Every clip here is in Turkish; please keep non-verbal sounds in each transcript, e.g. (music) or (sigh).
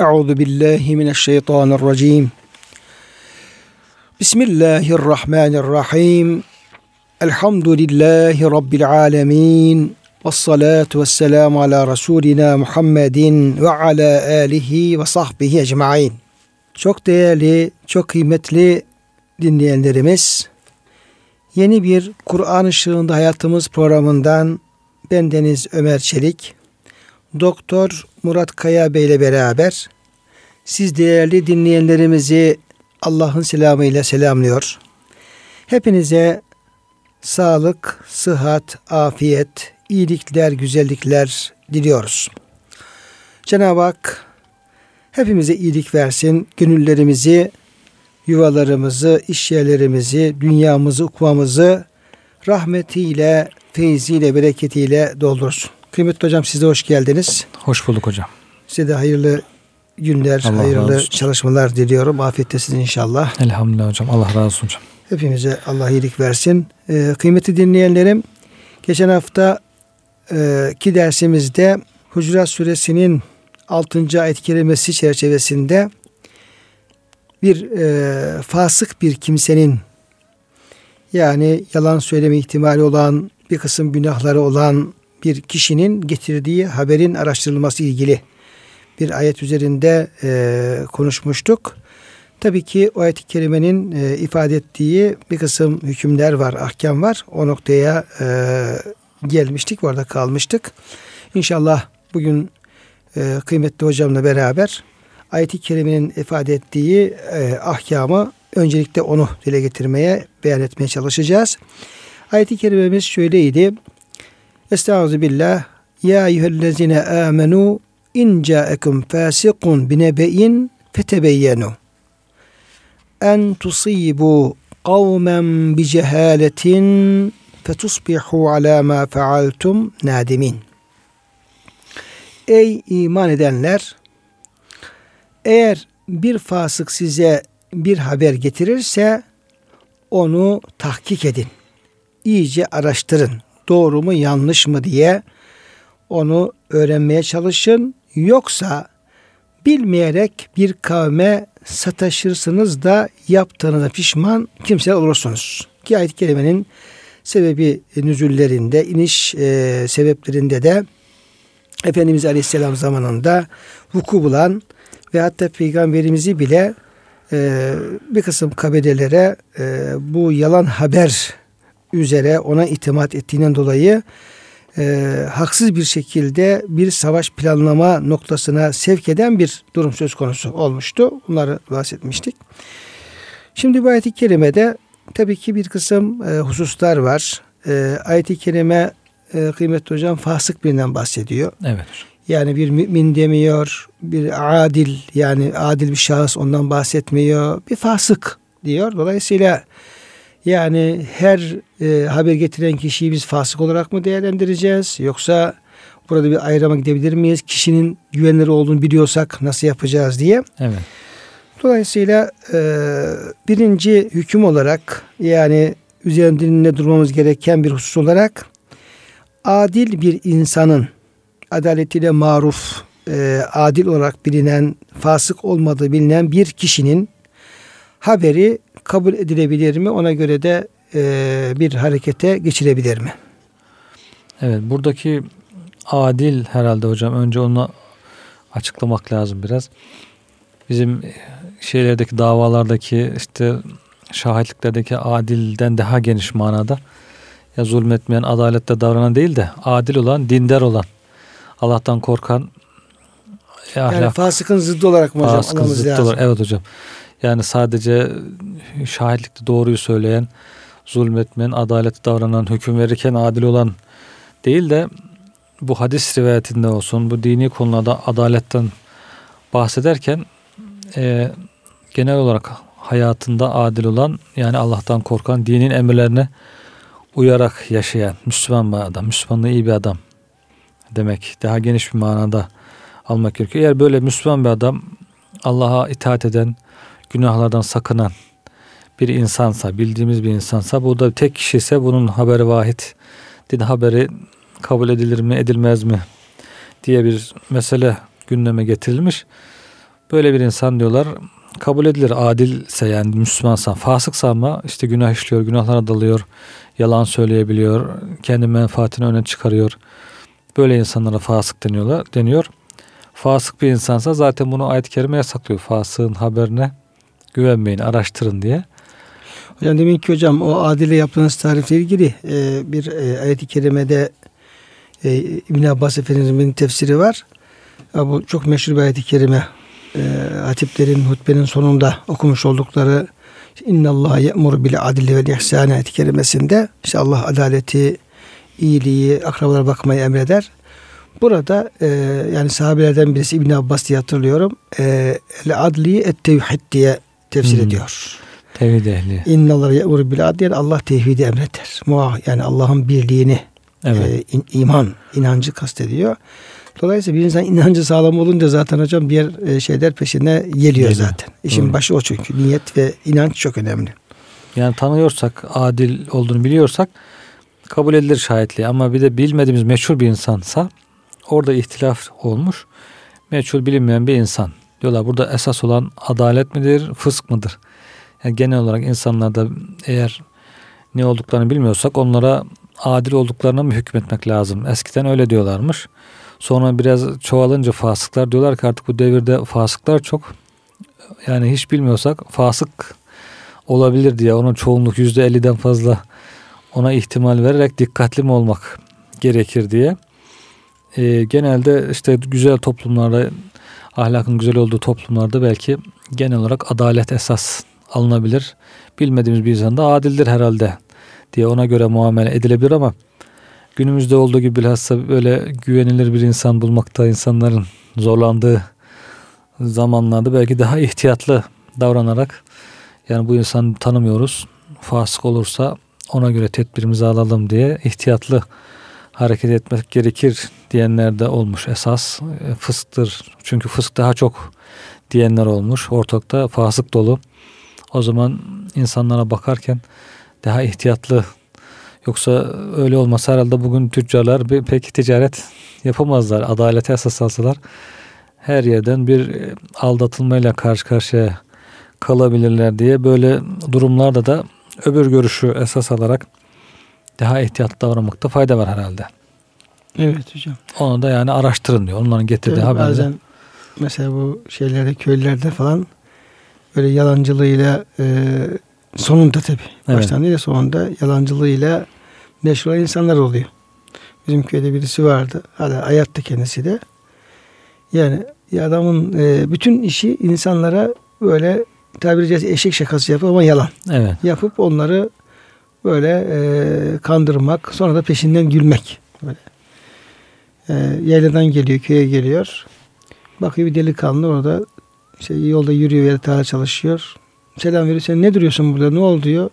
Euzu billahi mineşşeytanirracim. Bismillahirrahmanirrahim. Elhamdülillahi rabbil alamin. Ves salatu vesselamu ala rasulina Muhammedin ve ala alihi ve sahbihi ecmaîn. Çok değerli, çok kıymetli dinleyenlerimiz, yeni bir Kur'an ışığında hayatımız programından ben Deniz Ömer Çelik, Doktor Murat Kaya Bey ile beraber siz değerli dinleyenlerimizi Allah'ın selamıyla selamlıyor. Hepinize sağlık, sıhhat, afiyet, iyilikler, güzellikler diliyoruz. Cenab-ı Hak hepimize iyilik versin, gönüllerimizi, yuvalarımızı, iş yerlerimizi, dünyamızı, ukvamızı rahmetiyle, feyziyle, bereketiyle doldursun. Kıymetli hocam siz de hoş geldiniz. Hoş bulduk hocam. Size de hayırlı günler, Allah hayırlı çalışmalar diliyorum. Afiyettesiniz inşallah. Elhamdülillah hocam. Allah razı olsun hocam. Hepimize Allah iyilik versin. Ee, kıymetli dinleyenlerim, geçen hafta e, ki dersimizde Hucurat Suresinin 6. ayet kelimesi çerçevesinde bir e, fasık bir kimsenin yani yalan söyleme ihtimali olan bir kısım günahları olan bir kişinin getirdiği haberin araştırılması ilgili bir ayet üzerinde e, konuşmuştuk. Tabii ki o ayet-i kerimenin e, ifade ettiği bir kısım hükümler var, ahkam var. O noktaya e, gelmiştik, orada kalmıştık. İnşallah bugün e, kıymetli hocamla beraber ayet-i kerimenin ifade ettiği e, ahkamı öncelikle onu dile getirmeye, beyan etmeye çalışacağız. Ayet-i kerimemiz şöyleydi. Estaizu billah. Ya eyyühellezine amenu in ca'ekum fasikun binebe'in fetebeyyenu en tusibu kavmen bi cehaletin fetusbihu ala ma fealtum nadimin. Ey iman edenler eğer bir fasık size bir haber getirirse onu tahkik edin. İyice araştırın. Doğru mu yanlış mı diye onu öğrenmeye çalışın. Yoksa bilmeyerek bir kavme sataşırsınız da yaptığınıza pişman kimseler olursunuz. Ki ayet-i kerimenin sebebi nüzullerinde, iniş e, sebeplerinde de Efendimiz Aleyhisselam zamanında vuku bulan ve hatta peygamberimizi bile e, bir kısım kabilelere e, bu yalan haber üzere ona itimat ettiğinden dolayı e, haksız bir şekilde bir savaş planlama noktasına sevk eden bir durum söz konusu olmuştu. Bunları bahsetmiştik. Şimdi bu ayet-i kerimede tabii ki bir kısım e, hususlar var. E, ayet-i kerime e, kıymetli hocam fasık birinden bahsediyor. Evet. Yani bir mümin demiyor, bir adil yani adil bir şahıs ondan bahsetmiyor. Bir fasık diyor. Dolayısıyla yani her e, haber getiren kişiyi biz fasık olarak mı değerlendireceğiz? Yoksa burada bir ayrıma gidebilir miyiz? Kişinin güvenilir olduğunu biliyorsak nasıl yapacağız diye. Evet. Dolayısıyla e, birinci hüküm olarak yani üzerinde durmamız gereken bir husus olarak adil bir insanın adaletiyle maruf, e, adil olarak bilinen, fasık olmadığı bilinen bir kişinin haberi kabul edilebilir mi? Ona göre de e, bir harekete geçirebilir mi? Evet buradaki adil herhalde hocam önce onu açıklamak lazım biraz. Bizim şeylerdeki davalardaki işte şahitliklerdeki adilden daha geniş manada ya zulmetmeyen, adalette davranan değil de adil olan, dindar olan, Allah'tan korkan yani ahlak, fasıkın zıddı olarak mı hocam? Fasıkın zıddı olarak, evet hocam. Yani sadece şahitlikte doğruyu söyleyen, zulmetmeyen, adalet davranan, hüküm verirken adil olan değil de bu hadis rivayetinde olsun, bu dini konularda adaletten bahsederken e, genel olarak hayatında adil olan yani Allah'tan korkan, dinin emirlerine uyarak yaşayan Müslüman bir adam, Müslümanlığı iyi bir adam demek. Daha geniş bir manada almak gerekiyor. Eğer böyle Müslüman bir adam Allah'a itaat eden, günahlardan sakınan bir insansa, bildiğimiz bir insansa, bu da tek kişi ise bunun haberi vahid, din haberi kabul edilir mi, edilmez mi diye bir mesele gündeme getirilmiş. Böyle bir insan diyorlar kabul edilir adilse yani Müslümansa fasıksa ama işte günah işliyor, günahlara dalıyor, yalan söyleyebiliyor, kendi menfaatini öne çıkarıyor. Böyle insanlara fasık deniyorlar, deniyor. Fasık bir insansa zaten bunu ayet-i kerime yasaklıyor. Fasığın haberine güvenmeyin, araştırın diye. Hocam demin ki hocam o adile yaptığınız tarifle ilgili e, bir e, ayet-i kerimede e, İbn Abbas Efendimiz'in tefsiri var. Ya, bu çok meşhur bir ayet-i kerime. E, hatiplerin hutbenin sonunda okumuş oldukları İnna Allah ye'mur bil adli ve ihsan ayet-i kerimesinde işte Allah adaleti, iyiliği, akrabalara bakmayı emreder. Burada e, yani sahabelerden birisi İbn Abbas diye hatırlıyorum. E, el adli et tevhid diye tefsir hmm. ediyor. Tevhid ehli. İnna Allah ye'mur bil yani Allah tevhidi emreder. Muah yani Allah'ın birliğini evet. e, in, iman, inancı kastediyor. Dolayısıyla bir insan inancı sağlam olunca zaten hocam diğer e, şeyler peşine geliyor Geliyor. zaten. İşin Doğru. başı o çünkü. Niyet ve inanç çok önemli. Yani tanıyorsak, adil olduğunu biliyorsak kabul edilir şahitliği. Ama bir de bilmediğimiz meşhur bir insansa orada ihtilaf olmuş. Meçhul bilinmeyen bir insan. Diyorlar burada esas olan adalet midir, fısk mıdır? Yani genel olarak insanlarda eğer ne olduklarını bilmiyorsak onlara adil olduklarına mı hükmetmek lazım? Eskiden öyle diyorlarmış. Sonra biraz çoğalınca fasıklar diyorlar ki artık bu devirde fasıklar çok. Yani hiç bilmiyorsak fasık olabilir diye onun çoğunluk yüzde elliden fazla ona ihtimal vererek dikkatli mi olmak gerekir diye. Ee, genelde işte güzel toplumlarda ahlakın güzel olduğu toplumlarda belki genel olarak adalet esas alınabilir. Bilmediğimiz bir insan da adildir herhalde diye ona göre muamele edilebilir ama günümüzde olduğu gibi bilhassa böyle güvenilir bir insan bulmakta insanların zorlandığı zamanlarda belki daha ihtiyatlı davranarak yani bu insanı tanımıyoruz. Fasık olursa ona göre tedbirimizi alalım diye ihtiyatlı hareket etmek gerekir diyenler de olmuş esas. E, fısktır. Çünkü fısk daha çok diyenler olmuş. Ortakta fasık dolu. O zaman insanlara bakarken daha ihtiyatlı Yoksa öyle olmasa herhalde bugün tüccarlar pek ticaret yapamazlar. Adalete esas alsalar her yerden bir e, aldatılmayla karşı karşıya kalabilirler diye böyle durumlarda da öbür görüşü esas alarak daha ihtiyatlı davranmakta fayda var herhalde. Evet hocam. Onu da yani araştırın diyor. Onların getirdiği evet, haberde. Bazen mesela bu şeylerde köylerde falan böyle yalancılığıyla e, sonunda tabi. Evet. Baştan değil de sonunda yalancılığıyla meşhur insanlar oluyor. Bizim köyde birisi vardı. Hala hayatta kendisi de. Yani adamın e, bütün işi insanlara böyle tabiri caizse eşek şakası yapıp ama yalan. Evet. Yapıp onları böyle e, kandırmak, sonra da peşinden gülmek. Böyle. E, yayladan geliyor, köye geliyor. Bakıyor bir delikanlı orada işte yolda yürüyor ya da çalışıyor. Selam veriyor. Sen ne duruyorsun burada? Ne oldu diyor.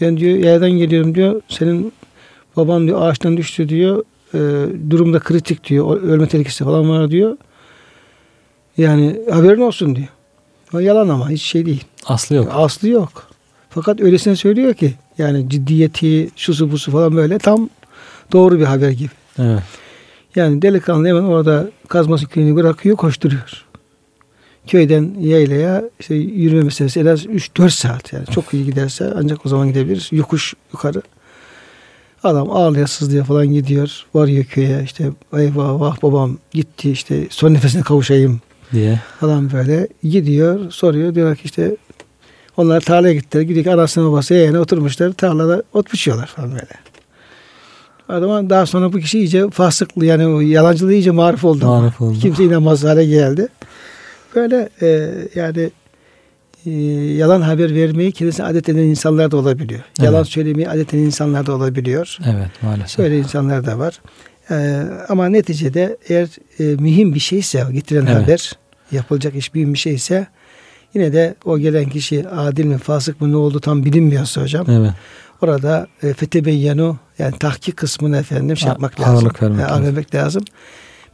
Ben diyor yayladan geliyorum diyor. Senin baban diyor ağaçtan düştü diyor. E, durumda kritik diyor. Ölme tehlikesi falan var diyor. Yani haberin olsun diyor. O yalan ama hiç şey değil. Aslı yok. Aslı yok. Fakat öylesine söylüyor ki yani ciddiyeti, şusu busu falan böyle tam doğru bir haber gibi. Evet. Yani delikanlı hemen orada kazması küreğini bırakıyor, koşturuyor. Köyden yaylaya işte yürüme meselesi en az 3-4 saat yani çok iyi giderse ancak o zaman gidebilir. Yokuş yukarı. Adam ağlaya sızlaya falan gidiyor. Varıyor köye işte eyvah vah babam gitti işte son nefesine kavuşayım diye. Adam böyle gidiyor soruyor diyor ki işte onlar tarlaya gittiler. Gidiyor ki babası yeğene oturmuşlar. Tarlada ot biçiyorlar falan böyle. Adama daha sonra bu kişi iyice fasıklı yani o yalancılığı iyice marif oldu. Marif oldu. Kimse inanmaz hale geldi. Böyle e, yani e, yalan haber vermeyi kendisine adet eden insanlar da olabiliyor. Evet. Yalan söylemeyi adet eden insanlar da olabiliyor. Evet maalesef. Böyle insanlar da var. E, ama neticede eğer e, mühim bir şeyse getiren evet. haber yapılacak iş mühim bir şeyse yine de o gelen kişi adil mi fasık mı ne oldu tam bilinmiyorsa hocam. Evet. Orada e, fetebeyyenu yani tahkik kısmını efendim şey yapmak lazım. Ağırlık vermek, yani, lazım. lazım.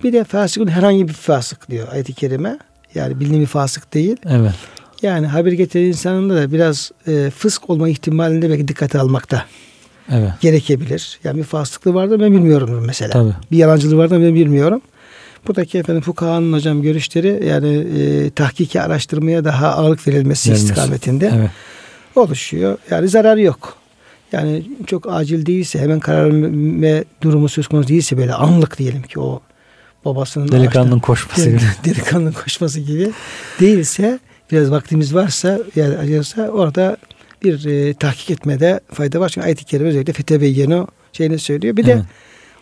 Bir de fasıkın herhangi bir fasık diyor ayet-i kerime. Yani bildiğin bir fasık değil. Evet. Yani haber getiren insanın da biraz e, fısk olma ihtimalinde belki dikkate almakta evet. gerekebilir. Yani bir fasıklığı var da ben bilmiyorum mesela. Tabii. Bir yalancılığı var da ben bilmiyorum. Buradaki efendim fukahanın hocam görüşleri yani e, tahkiki araştırmaya daha ağırlık verilmesi Verilmesi. istikametinde Evet. oluşuyor. Yani zararı yok. Yani çok acil değilse hemen karar verme durumu söz konusu değilse böyle anlık diyelim ki o babasının Delikanlının koşması gibi. (laughs) delikanlının koşması gibi değilse biraz vaktimiz varsa yani acıyorsa orada bir e, tahkik etmede fayda var. Çünkü ayet-i kerime özellikle fetebeyyenu şeyini söylüyor. Bir de Evet.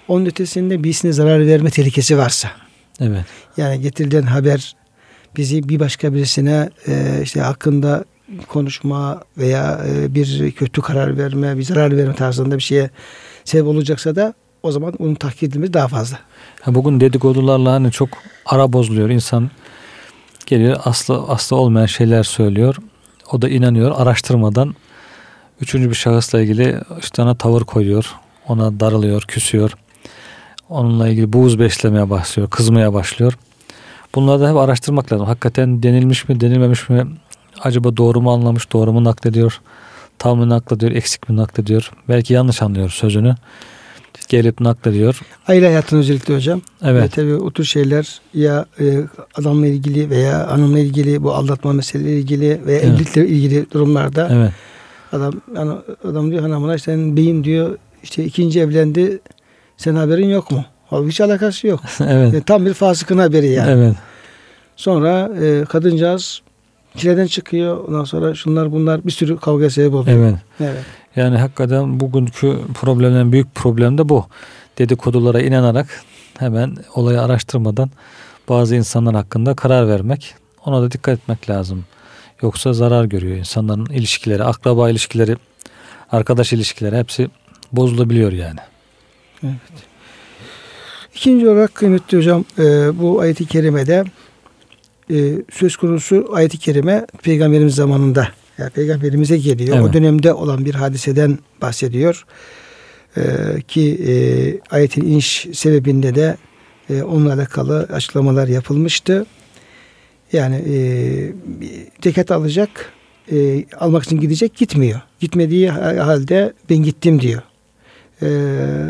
onun ötesinde birisine zarar verme tehlikesi varsa. Evet. Yani getirilen haber bizi bir başka birisine e, işte hakkında konuşma veya e, bir kötü karar verme, bir zarar verme tarzında bir şeye sebep olacaksa da o zaman onun tahkik edilmesi daha fazla. Ha, bugün dedikodularla hani çok ara bozuluyor. İnsan geliyor aslı aslı olmayan şeyler söylüyor. O da inanıyor. Araştırmadan üçüncü bir şahısla ilgili işte ona tavır koyuyor. Ona darılıyor, küsüyor. Onunla ilgili buğuz beslemeye başlıyor, kızmaya başlıyor. Bunları da hep araştırmak lazım. Hakikaten denilmiş mi, denilmemiş mi? Acaba doğru mu anlamış, doğru mu naklediyor? Tam mı naklediyor, eksik mi naklediyor? Belki yanlış anlıyor sözünü. Gelip naklediyor. Aile hayatında özellikle hocam. Evet. Ve tabii o tür şeyler ya e, adamla ilgili veya hanımla ilgili bu aldatma meseleleriyle ilgili veya Evet. evlilikle ilgili durumlarda Evet. adam ana- adam diyor hanımına işte senin beyin diyor işte ikinci evlendi senin haberin yok mu? Halbuki hiç alakası yok. (laughs) evet. Yani tam bir fasıkın haberi yani. Evet. Sonra e, kadıncağız çileden çıkıyor. Ondan sonra şunlar bunlar bir sürü kavga sebep oluyor. Evet. Evet. Yani hakikaten bugünkü problemlerin büyük problem de bu. Dedikodulara inanarak hemen olayı araştırmadan bazı insanlar hakkında karar vermek. Ona da dikkat etmek lazım. Yoksa zarar görüyor insanların ilişkileri, akraba ilişkileri, arkadaş ilişkileri hepsi bozulabiliyor yani. İkinci olarak kıymetli hocam e, bu ayeti kerimede e, söz konusu ayeti kerime peygamberimiz zamanında yani peygamberimize geliyor. O Evet. dönemde olan bir hadiseden bahsediyor. E, ki e, ayetin iniş sebebinde de e, onunla alakalı açıklamalar yapılmıştı. Yani e, ceket alacak e, almak için gidecek gitmiyor. Gitmediği ha- halde ben gittim diyor. E,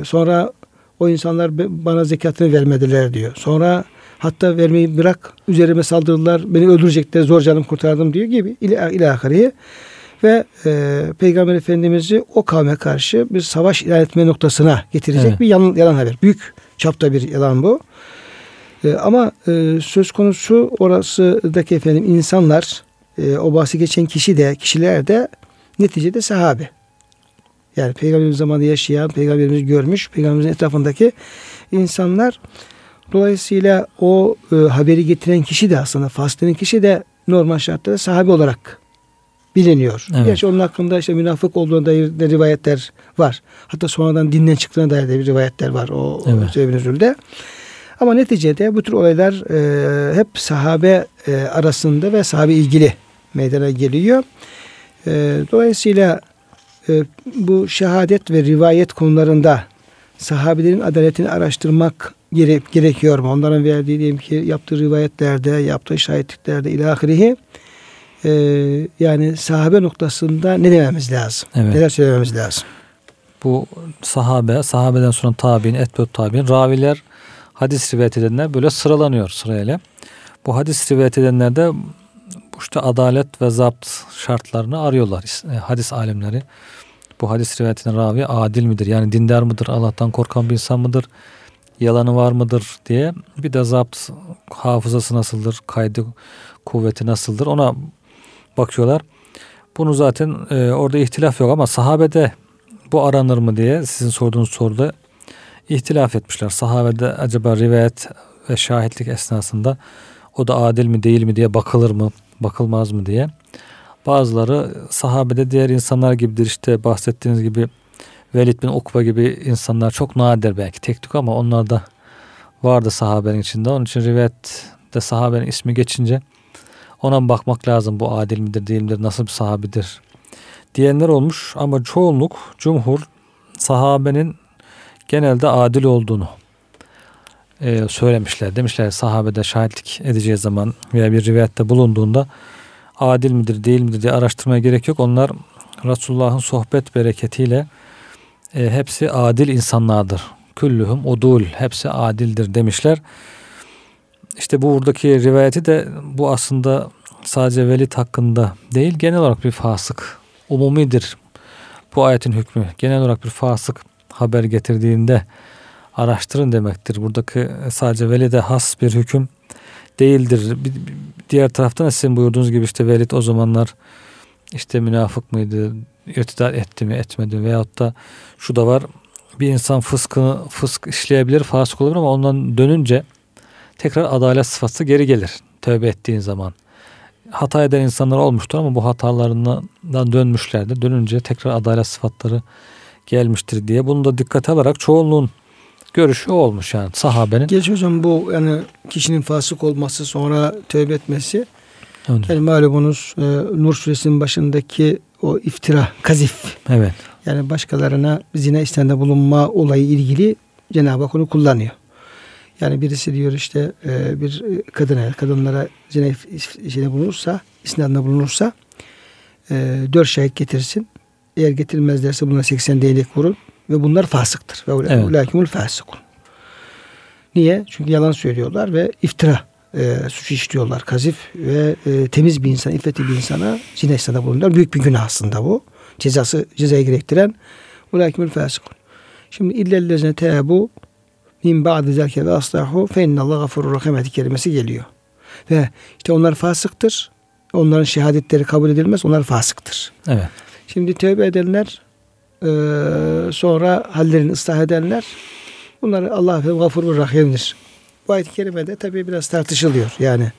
sonra o insanlar bana zekatını vermediler diyor. Sonra hatta vermeyi bırak üzerime saldırdılar beni öldürecekler zor canım kurtardım diyor gibi ila, ila ahirihi. Ve e, Peygamber Efendimiz'i o kavme karşı bir savaş ilan etme noktasına getirecek Evet. bir yalan, yalan haber. Büyük çapta bir yalan bu. E, ama e, söz konusu orasıdaki efendim insanlar e, o bahsi geçen kişi de kişiler de neticede sahabe. Yani peygamberimiz zamanında yaşayan, peygamberimizi görmüş, peygamberimizin etrafındaki insanlar dolayısıyla o e, haberi getiren kişi de aslında faslenin kişi de normal şartlarda sahabe olarak biliniyor. Evet. Gerçi onun hakkında işte münafık olduğuna dair de rivayetler var. Hatta sonradan dinden çıktığına dair de bir rivayetler var o, Evet. üzerinde. Ama neticede bu tür olaylar e, hep sahabe e, arasında ve sahabe ilgili meydana geliyor. E, dolayısıyla e, bu şehadet ve rivayet konularında sahabelerin adaletini araştırmak gere- gerekiyor mu? Onların verdiği diyelim ki yaptığı rivayetlerde, yaptığı şahitliklerde ilahirihi e, yani sahabe noktasında ne dememiz lazım? Evet. Neler söylememiz lazım? Bu sahabe, sahabeden sonra tabi'in, etbet tabi'in, raviler, hadis rivayet edenler böyle sıralanıyor sırayla. Bu hadis rivayet edenler de bu işte adalet ve zapt şartlarını arıyorlar e, hadis alimleri. Bu hadis rivayet eden ravi adil midir? Yani dindar mıdır? Allah'tan korkan bir insan mıdır? Yalanı var mıdır diye. Bir de zapt hafızası nasıldır? Kaydı kuvveti nasıldır? Ona bakıyorlar. Bunu zaten e, orada ihtilaf yok ama sahabede bu aranır mı diye sizin sorduğunuz soruda ihtilaf etmişler. Sahabede acaba rivayet ve şahitlik esnasında o da adil mi değil mi diye bakılır mı, bakılmaz mı diye. Bazıları sahabede diğer insanlar gibidir işte bahsettiğiniz gibi Velid bin Ukba gibi insanlar çok nadir belki tek tük ama onlar da vardı sahabenin içinde. Onun için rivayette sahabenin ismi geçince ona bakmak lazım bu adil midir değil midir nasıl bir sahabidir diyenler olmuş ama çoğunluk cumhur sahabenin genelde adil olduğunu e, söylemişler. Demişler sahabede şahitlik edeceği zaman veya bir rivayette bulunduğunda adil midir değil midir diye araştırmaya gerek yok. Onlar Resulullah'ın sohbet bereketiyle e, hepsi adil insanlardır. Küllühüm udul hepsi adildir demişler. işte bu buradaki rivayeti de bu aslında sadece velid hakkında değil genel olarak bir fasık umumidir. Bu ayetin hükmü genel olarak bir fasık haber getirdiğinde araştırın demektir. Buradaki sadece velide has bir hüküm değildir. Bir, diğer taraftan sizin buyurduğunuz gibi işte velid o zamanlar işte münafık mıydı, irtidar etti mi etmedi veyahut da şu da var bir insan fıskı, fısk işleyebilir, fasık olabilir ama ondan dönünce tekrar adalet sıfatı geri gelir tövbe ettiğin zaman. Hata eden insanlar olmuştur ama bu hatalarından dönmüşlerdi. Dönünce tekrar adalet sıfatları gelmiştir diye. Bunu da dikkate alarak çoğunluğun görüşü olmuş yani sahabenin. Geç hocam bu yani kişinin fasık olması sonra tövbe etmesi. Evet. Yani malumunuz e, Nur suresinin başındaki o iftira, kazif. Evet. Yani başkalarına zina istende bulunma olayı ilgili Cenab-ı Hak onu kullanıyor. Yani birisi diyor işte e, bir kadına, kadınlara zina işine bulunursa, isnadında bulunursa e, dört şahit getirsin. Eğer getirmezlerse buna 80 değnek vurun ve bunlar fasıktır. Ve ulakimul evet. fasıkun. Niye? Çünkü yalan söylüyorlar ve iftira e, suç işliyorlar. Kazif ve e, temiz bir insan, iffetli bir insana zina istana bulunurlar. Büyük bir günah aslında bu. Cezası, cezayı gerektiren ulakimul fasıkun. Şimdi illellezine tebu min ba'di zelke ve aslahu fe innallah gafurur rahim kelimesi geliyor. Ve işte onlar fasıktır. Onların şehadetleri kabul edilmez. Onlar fasıktır. Evet. Şimdi tövbe edenler e, sonra hallerini ıslah edenler bunlar Allah ve gafurur rahimdir. Bu ayet-i kerimede tabi biraz tartışılıyor. Yani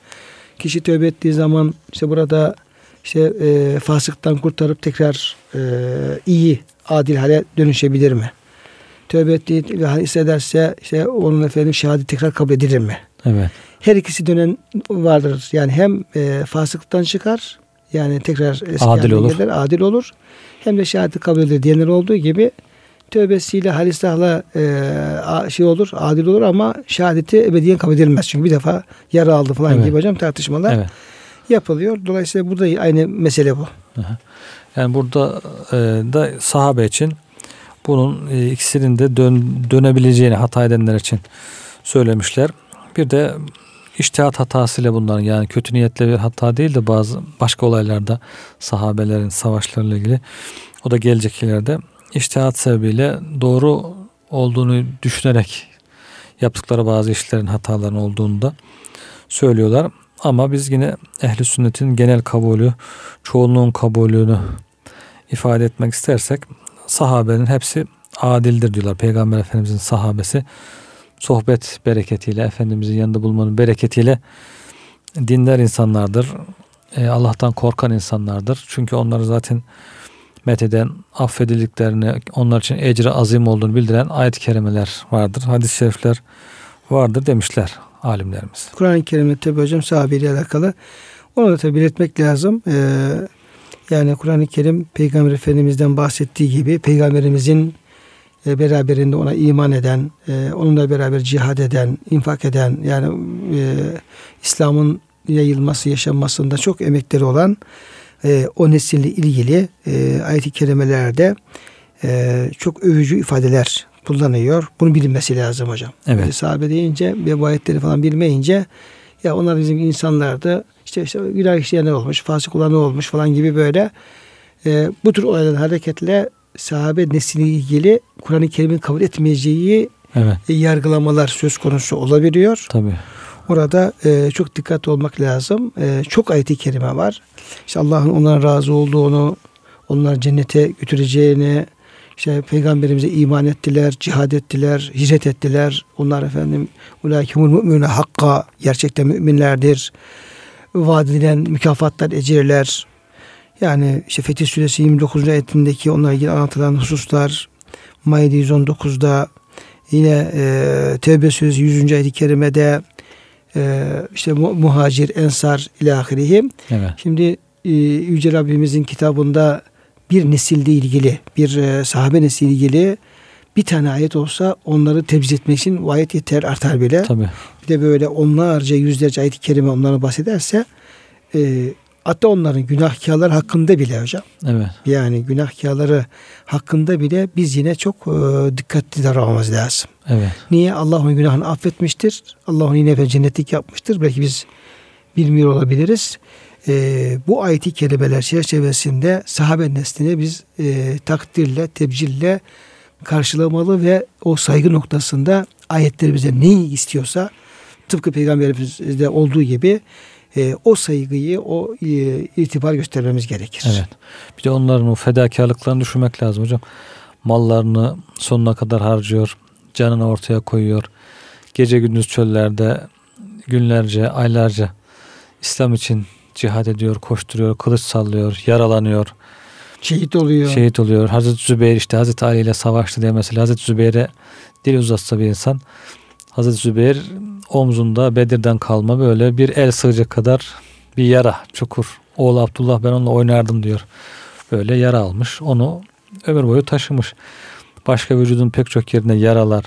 kişi tövbe ettiği zaman işte burada işte e, fasıktan kurtarıp tekrar e, iyi, adil hale dönüşebilir mi? Tövbe ettiği ve hissederse işte onun efendim şehadet tekrar kabul edilir mi? Evet. Her ikisi dönen vardır. Yani hem e, fasıktan çıkar yani tekrar eski adil olur. Gelir, adil olur. Hem de şehadeti kabul edilir diyenler olduğu gibi tövbesiyle halisahla e, şey olur, adil olur ama şehadeti ebediyen kabul edilmez. Çünkü bir defa yara aldı falan evet. gibi hocam tartışmalar evet. yapılıyor. Dolayısıyla burada aynı mesele bu. Yani burada e, da sahabe için bunun e, ikisinin de dön, dönebileceğini hata edenler için söylemişler. Bir de iştihat hatasıyla bunların yani kötü niyetle bir hata değil de bazı başka olaylarda sahabelerin savaşlarıyla ilgili o da gelecek ileride iştihat sebebiyle doğru olduğunu düşünerek yaptıkları bazı işlerin hataların olduğunu da söylüyorlar. Ama biz yine ehli sünnetin genel kabulü, çoğunluğun kabulünü ifade etmek istersek sahabenin hepsi adildir diyorlar. Peygamber Efendimizin sahabesi sohbet bereketiyle, Efendimizin yanında bulmanın bereketiyle dinler insanlardır. E, Allah'tan korkan insanlardır. Çünkü onları zaten metheden affedildiklerini, onlar için ecri azim olduğunu bildiren ayet-i kerimeler vardır. Hadis-i şerifler vardır demişler alimlerimiz. Kur'an-ı Kerim'de tabi hocam sahabeyle alakalı. Onu da tabi belirtmek lazım. Ee, yani Kur'an-ı Kerim Peygamber Efendimiz'den bahsettiği gibi Peygamberimizin e, beraberinde ona iman eden, e, onunla beraber cihad eden, infak eden yani e, İslam'ın yayılması, yaşanmasında çok emekleri olan e, o nesille ilgili e, ayet-i kerimelerde e, çok övücü ifadeler kullanıyor. Bunu bilinmesi lazım hocam. Evet. E, sahabe deyince ve bu ayetleri falan bilmeyince ya onlar bizim insanlardı işte, işte günah işleyenler olmuş, fasık olanlar olmuş falan gibi böyle e, bu tür olayların hareketle sahabe nesliyle ilgili Kur'an-ı Kerim'in kabul etmeyeceği evet. e, yargılamalar söz konusu olabiliyor. Tabii. Orada e, çok dikkatli olmak lazım. E, çok ayet-i kerime var. İşte Allah'ın onlara razı olduğunu, onları cennete götüreceğini, işte peygamberimize iman ettiler, cihad ettiler, hicret ettiler. Onlar efendim ulaikimul müminune hakka gerçekten müminlerdir. Vaat edilen mükafatlar, ecirler. Yani işte Fetih Suresi 29. ayetindeki onlarla ilgili anlatılan hususlar Maide 119'da yine e, Tevbe Suresi 100. ayet-i kerimede e, işte muhacir, ensar ilahirihim. Evet. Şimdi e, Yüce Rabbimizin kitabında bir nesilde ilgili, bir e, sahabe nesli ilgili bir tane ayet olsa onları tebcil etmek için o ayet yeter artar bile. Tabii. Bir de böyle onlarca yüzlerce ayet-i kerime onlara bahsederse e, Hatta onların günahkarlar hakkında bile hocam. Evet. Yani günahkarları hakkında bile biz yine çok e, dikkatli davranmamız lazım. Evet. Niye? Allah onun günahını affetmiştir. Allah onu yine cennetlik yapmıştır. Belki biz bilmiyor olabiliriz. E, bu ayeti kelimeler çerçevesinde sahabe neslini biz e, takdirle, tebcille karşılamalı ve o saygı noktasında ayetler bize neyi istiyorsa tıpkı peygamberimizde olduğu gibi e, o saygıyı, o e, itibar göstermemiz gerekir. Evet. Bir de onların o fedakarlıklarını düşünmek lazım hocam. Mallarını sonuna kadar harcıyor. Canını ortaya koyuyor. Gece gündüz çöllerde günlerce, aylarca İslam için cihad ediyor, koşturuyor, kılıç sallıyor, yaralanıyor. Şehit oluyor. Şehit oluyor. Hazreti Zübeyir işte Hazreti Ali ile savaştı diye mesela Hazreti Zübeyir'e dil uzatsa bir insan Hazreti Zübeyir omzunda Bedir'den kalma böyle bir el sığacak kadar bir yara, çukur. Oğlu Abdullah ben onunla oynardım diyor. Böyle yara almış. Onu ömür boyu taşımış. Başka vücudun pek çok yerine yaralar,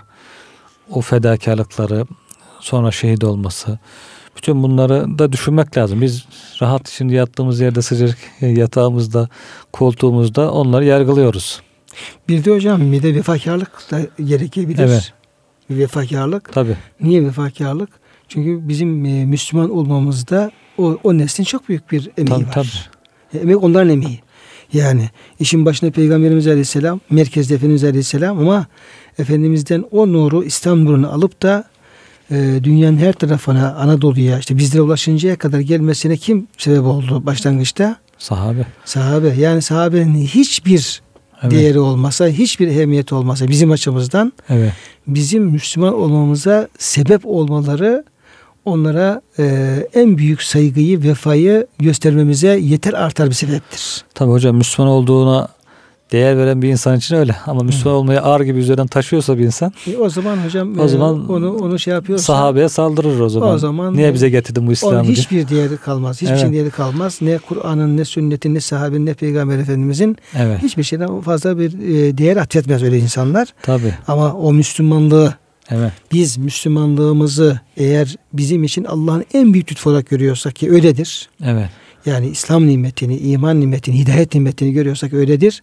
o fedakarlıkları, sonra şehit olması. Bütün bunları da düşünmek lazım. Biz rahat şimdi yattığımız yerde sıcak (laughs) yatağımızda, koltuğumuzda onları yargılıyoruz. Bir de hocam bir de vefakarlık da gerekebilir. Evet. Vefakarlık. Tabii. Niye vefakarlık? Çünkü bizim e, Müslüman olmamızda o, o neslin çok büyük bir emeği Tabii, var. tabii. E, Emek onların emeği. Yani işin başında Peygamberimiz Aleyhisselam, merkezde Efendimiz Aleyhisselam ama Efendimiz'den o nuru, İslam nurunu alıp da e, dünyanın her tarafına, Anadolu'ya, işte bizlere ulaşıncaya kadar gelmesine kim sebep oldu başlangıçta? Sahabe. Sahabe. Yani sahabenin hiçbir Evet. değeri olmasa, hiçbir ehemmiyeti olmasa bizim açımızdan Evet. bizim Müslüman olmamıza sebep olmaları onlara e, en büyük saygıyı, vefayı göstermemize yeter artar bir sebeptir. Tabii hocam Müslüman olduğuna değer veren bir insan için öyle. Ama Müslüman olmayı ağır gibi üzerinden taşıyorsa bir insan E, o zaman hocam O e, zaman onu onu şey yapıyorsa sahabeye saldırır o zaman. o zaman Niye bize getirdin bu onun İslam'ı? diye. hiçbir değeri kalmaz. Hiçbir Evet. şeyin değeri kalmaz. Ne Kur'an'ın, ne sünnetin, ne sahabenin, ne peygamber efendimizin Evet. hiçbir şeyden fazla bir e, değer atfetmez öyle insanlar. Tabii. Ama o Müslümanlığı Evet. biz Müslümanlığımızı eğer bizim için Allah'ın en büyük lütfu olarak görüyorsak ki öyledir. Evet. Yani İslam nimetini, iman nimetini, hidayet nimetini görüyorsak öyledir.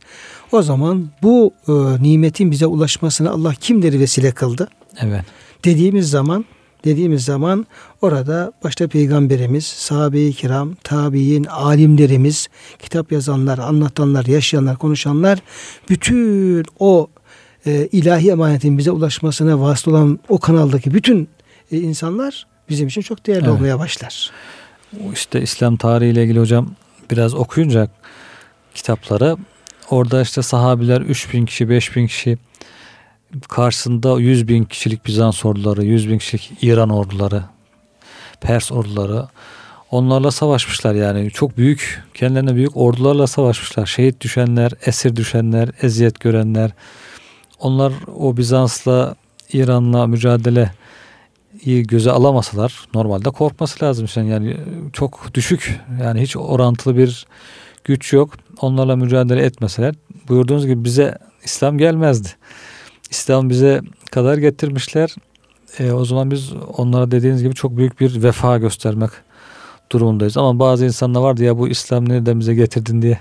O zaman bu e, nimetin bize ulaşmasına Allah kimleri vesile kıldı? Evet. Dediğimiz zaman dediğimiz zaman orada başta peygamberimiz, sahabe-i kiram, tabi'in, alimlerimiz, kitap yazanlar, anlatanlar, yaşayanlar, konuşanlar bütün o e, ilahi emanetin bize ulaşmasına vasıta olan o kanaldaki bütün e, insanlar bizim için çok değerli Evet. olmaya başlar. İşte İslam tarihiyle ilgili hocam biraz okuyunca kitapları orada işte sahabiler 3000 kişi 5000 kişi karşısında 100 bin kişilik Bizans orduları 100 bin kişilik İran orduları Pers orduları onlarla savaşmışlar yani. Çok büyük kendilerine büyük ordularla savaşmışlar. Şehit düşenler esir düşenler eziyet görenler. Onlar o Bizans'la İran'la mücadele iyi göze alamasalar normalde korkması lazım yani, yani çok düşük yani hiç orantılı bir güç yok. Onlarla mücadele etmeseler buyurduğunuz gibi bize İslam gelmezdi. İslam bize kadar getirmişler. E, o zaman biz onlara dediğiniz gibi çok büyük bir vefa göstermek durumundayız. Ama bazı insanlar vardı ya bu İslam nereden bize getirdin diye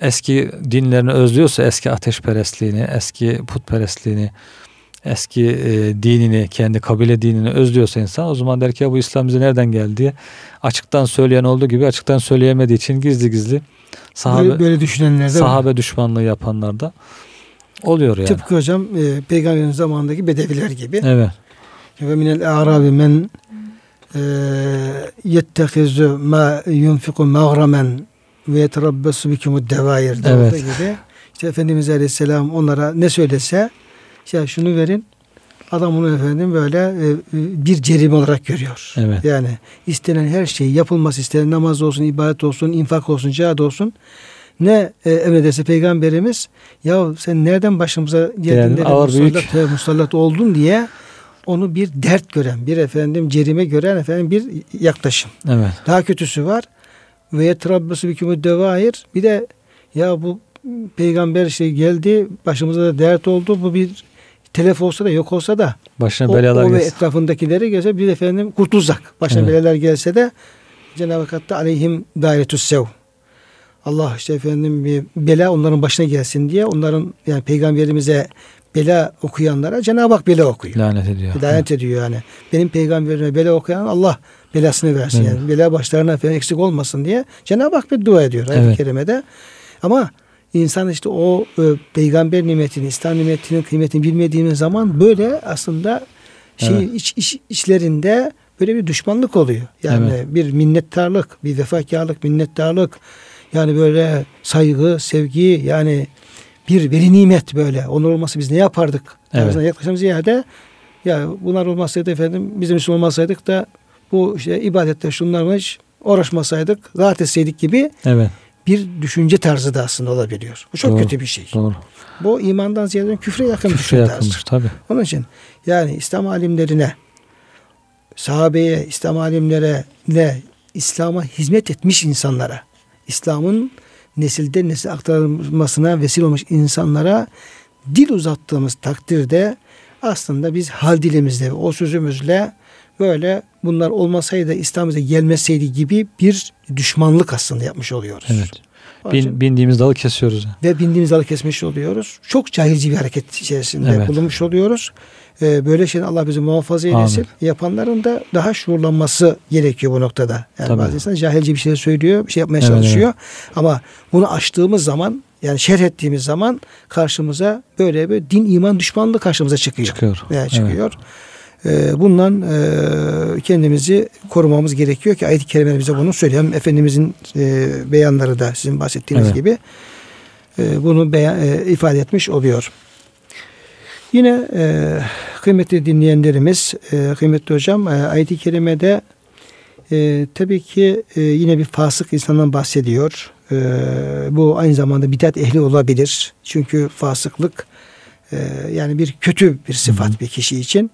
eski dinlerini özlüyorsa eski ateşperestliğini, eski putperestliğini, eski e, dinini, kendi kabile dinini özlüyorsa insan o zaman der ki ya bu İslam bize nereden geldi diye açıktan söyleyen olduğu gibi açıktan söyleyemediği için gizli gizli sahabe, böyle, böyle düşünenler de var. sahabe düşmanlığı yapanlar da oluyor yani. Tıpkı hocam e, peygamberin zamanındaki bedeviler gibi. Evet. Ve minel a'rabi men e, yettehizu ma yunfiku mağramen ve yeterabbesu bikumud devair evet. gibi. İşte Efendimiz Aleyhisselam onlara ne söylese ya şunu verin adam bunu efendim böyle e, bir cerime olarak görüyor. Evet. Yani istenen her şey yapılması istenen namaz olsun, ibadet olsun, infak olsun, cihad olsun ne e, emrederse peygamberimiz ya sen nereden başımıza geldin Yani ağır büyük. musallat, musallat oldun diye onu bir dert gören, bir efendim cerime gören efendim bir yaklaşım. Evet. Daha kötüsü var. Ve yetrabbesu bikümü devair. Bir de ya bu peygamber işte geldi başımıza da dert oldu. Bu bir telef olsa da yok olsa da Başına o, belalar o ve gelsin. etrafındakileri gelse bir efendim kurtulsak. Başına Evet. belalar gelse de Cenab-ı Hak da aleyhim dairetüs sev. Allah işte efendim bir bela onların başına gelsin diye onların yani peygamberimize bela okuyanlara Cenab-ı Hak bela okuyor. Lanet ediyor. Lanet ediyor yani. Benim peygamberime bela okuyan Allah belasını versin. Evet. Yani bela başlarına falan eksik olmasın diye Cenab-ı Hak bir dua ediyor ayet-i Evet. kerimede. Ama insan işte o e, peygamber nimetini, İslam nimetinin kıymetini bilmediğimiz zaman böyle aslında şey Evet. iç, iç, içlerinde böyle bir düşmanlık oluyor. Yani Evet. bir minnettarlık, bir vefakarlık, minnettarlık yani böyle saygı, sevgi yani bir veri nimet böyle. Onun olması biz ne yapardık? Evet. Tarzına yaklaşım ziyade ya bunlar olmasaydı efendim bizim için olmasaydık da bu işte ibadette şunlarla hiç uğraşmasaydık, rahat etseydik gibi Evet. Bir düşünce tarzı da aslında olabiliyor. Bu çok Doğru. kötü bir şey. Doğru. Bu imandan ziyade küfre yakın bir Küfre düşünce tarzı. yakınmış tabi. Onun için yani İslam alimlerine, sahabeye, İslam alimlere, ne İslam'a hizmet etmiş insanlara, İslam'ın nesilden nesile aktarılmasına vesile olmuş insanlara dil uzattığımız takdirde aslında biz hal dilimizle, o sözümüzle böyle bunlar olmasaydı İslam bize gelmeseydi gibi bir düşmanlık aslında yapmış oluyoruz. Evet. Bin, bindiğimiz dalı kesiyoruz. ve bindiğimiz dalı kesmiş oluyoruz. Çok cahilce bir hareket içerisinde Evet. bulunmuş oluyoruz. Ee, böyle şeyden Allah bizi muhafaza eylesin. Amin. Yapanların da daha şuurlanması gerekiyor bu noktada. Yani Tabii. bazı insan cahilce bir şey söylüyor, bir şey yapmaya Evet, çalışıyor. Ama bunu aştığımız zaman yani şerh ettiğimiz zaman karşımıza böyle bir din iman düşmanlığı karşımıza çıkıyor. Çıkıyor. Yani çıkıyor. Ee, bundan e, kendimizi korumamız gerekiyor ki ayet-i kerimeler bize bunu söylüyor. Hem Efendimizin e, beyanları da sizin bahsettiğiniz Evet. gibi e, bunu beyan, ifade etmiş oluyor. Yine e, kıymetli dinleyenlerimiz, e, kıymetli hocam e, ayet-i kerimede e, tabii ki e, yine bir fasık insandan bahsediyor. E, bu aynı zamanda bidat ehli olabilir. Çünkü fasıklık e, yani bir kötü bir sıfat Hı hı. bir kişi için.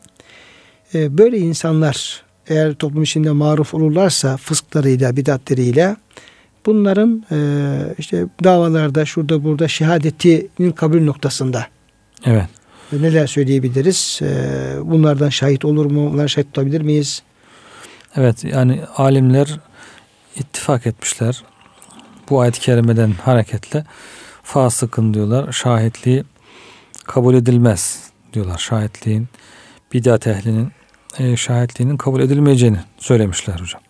E, böyle insanlar eğer toplum içinde maruf olurlarsa fısklarıyla, bidatleriyle bunların e, işte davalarda şurada burada şehadetinin kabul noktasında Evet. neler söyleyebiliriz? E, bunlardan şahit olur mu? Bunlara şahit tutabilir miyiz? Evet yani alimler ittifak etmişler. Bu ayet-i kerimeden hareketle fasıkın diyorlar. Şahitliği kabul edilmez diyorlar. Şahitliğin bidat ehlinin e, şahitliğinin kabul edilmeyeceğini söylemişler hocam.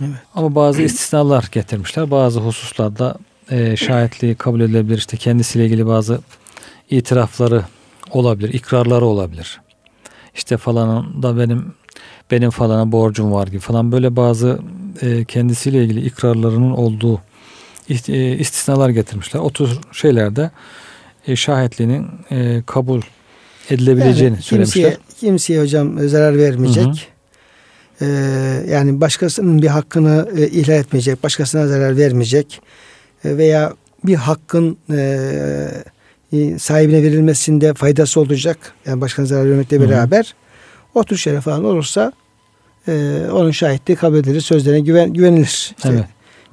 Evet. Ama bazı istisnalar getirmişler. Bazı hususlarda e, şahitliği kabul edilebilir. İşte kendisiyle ilgili bazı itirafları olabilir, ikrarları olabilir. İşte falanın da benim benim falana borcum var gibi falan böyle bazı e, kendisiyle ilgili ikrarlarının olduğu e, istisnalar getirmişler. O tür şeylerde e, şahitliğinin e, kabul edilebileceğini Yani söylemişler. kimseye, kimseye hocam zarar vermeyecek. Hı hı. Ee, yani başkasının bir hakkını e, ihlal etmeyecek, başkasına zarar vermeyecek E, veya bir hakkın e, e, sahibine verilmesinde faydası olacak. Yani başkasına zarar vermekle beraber o tür şeyler falan olursa e, onun şahitliği kabul edilir, sözlerine güven, güvenilir. İşte Evet.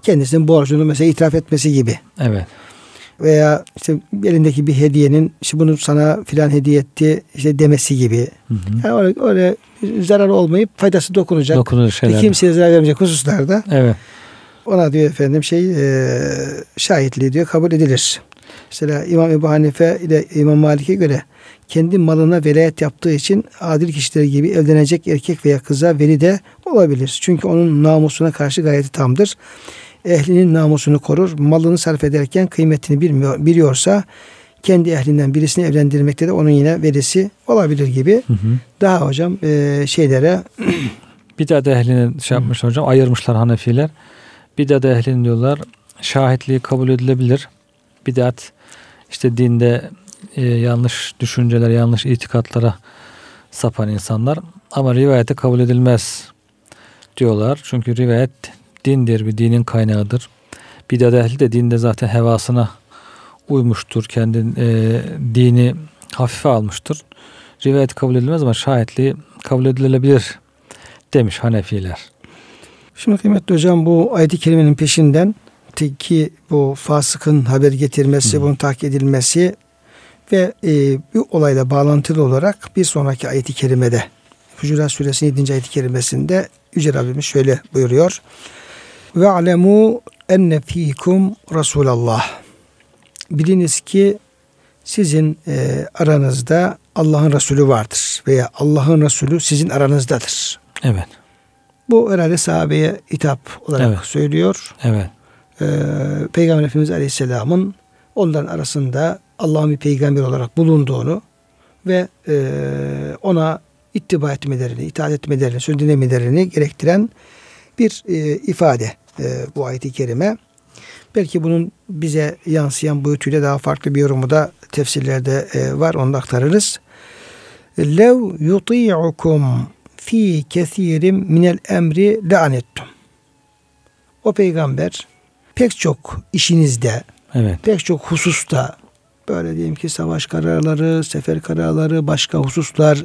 Kendisinin borcunu mesela itiraf etmesi gibi Evet. Veya işte elindeki bir hediyenin işte bunu sana filan hediye etti işte demesi gibi. Hı hı. Yani öyle, öyle zarar olmayıp faydası dokunacak. Dokunur şeyler. kimseye zarar vermeyecek hususlarda Evet. ona diyor efendim şey e, şahitliği diyor kabul edilir. Mesela İmam Ebu Hanife ile İmam Malik'e göre kendi malına velayet yaptığı için adil kişiler gibi evlenecek erkek veya kıza veli de olabilir. Çünkü onun namusuna karşı gayeti tamdır. Ehlinin namusunu korur. Malını sarf ederken kıymetini bilmiyor, biliyorsa kendi ehlinden birisini evlendirmekte de onun yine velisi olabilir gibi. Hı hı. Daha hocam e, şeylere (clears throat) Bidat ehlini şey yapmış hocam ayırmışlar Hanefiler. Bidat ehlini diyorlar şahitliği kabul edilebilir. Bidat işte dinde e, yanlış düşünceler, yanlış itikatlara sapan insanlar ama rivayete kabul edilmez diyorlar. Çünkü rivayet dindir, bir dinin kaynağıdır. Bidat ehli de dinde zaten hevasına uymuştur. Kendi e, dini hafife almıştır. Rivayet kabul edilmez ama şahitliği kabul edilebilir demiş Hanefiler. Şimdi kıymetli hocam bu ayet-i kerimenin peşinden ki bu fasıkın haber getirmesi, Hı. bunun tahkik edilmesi ve e, bu olayla bağlantılı olarak bir sonraki ayet-i kerimede Hucurat Suresi 7. ayet-i kerimesinde Yüce Rabbimiz şöyle buyuruyor. Ve alemu enne fikum Resulallah. Biliniz ki sizin e, aranızda Allah'ın Resulü vardır veya Allah'ın Resulü sizin aranızdadır. Evet. Bu herhalde sahabeye hitap olarak Evet. söylüyor. Evet. Ee, Peygamber Efendimiz Aleyhisselam'ın onların arasında Allah'ın bir peygamber olarak bulunduğunu ve e, ona ittiba etmelerini, itaat etmelerini, söz dinlemelerini gerektiren bir e, ifade e, bu ayet-i kerime. Belki bunun bize yansıyan boyutuyla daha farklı bir yorumu da tefsirlerde e, var. Onu da aktarırız. Lev yuti'ukum fi kesirim minel emri le'anettum. O peygamber pek çok işinizde, Evet. pek çok hususta böyle diyelim ki savaş kararları, sefer kararları, başka hususlar,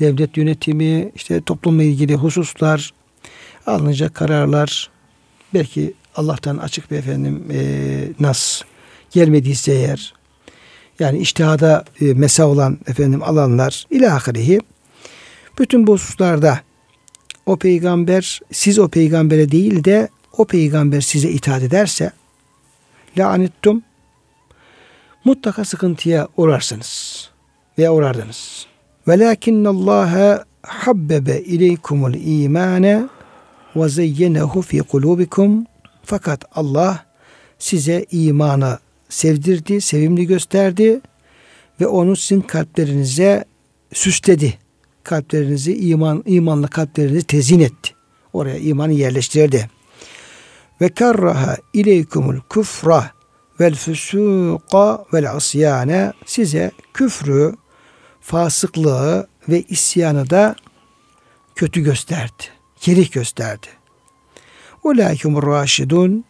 devlet yönetimi, işte toplumla ilgili hususlar, alınacak kararlar, belki Allah'tan açık bir efendim e, nas gelmediyse eğer, yani iştihada e, mesa olan efendim alanlar ilahirihi bütün bu hususlarda o peygamber siz o peygambere değil de o peygamber size itaat ederse lanettum mutlaka sıkıntıya uğrarsınız veya uğrardınız. Velakinnallaha habbebe ileykumul imane ve zeyyenehu fi kulubikum fakat Allah size imanı sevdirdi, sevimli gösterdi ve onu sizin kalplerinize süsledi. Kalplerinizi iman imanlı kalplerinizi tezin etti. Oraya imanı yerleştirdi. Ve karraha ileykumul kufra vel füsuqa vel asyane size küfrü, fasıklığı ve isyanı da kötü gösterdi. Kerih gösterdi. Ulaikumur raşidun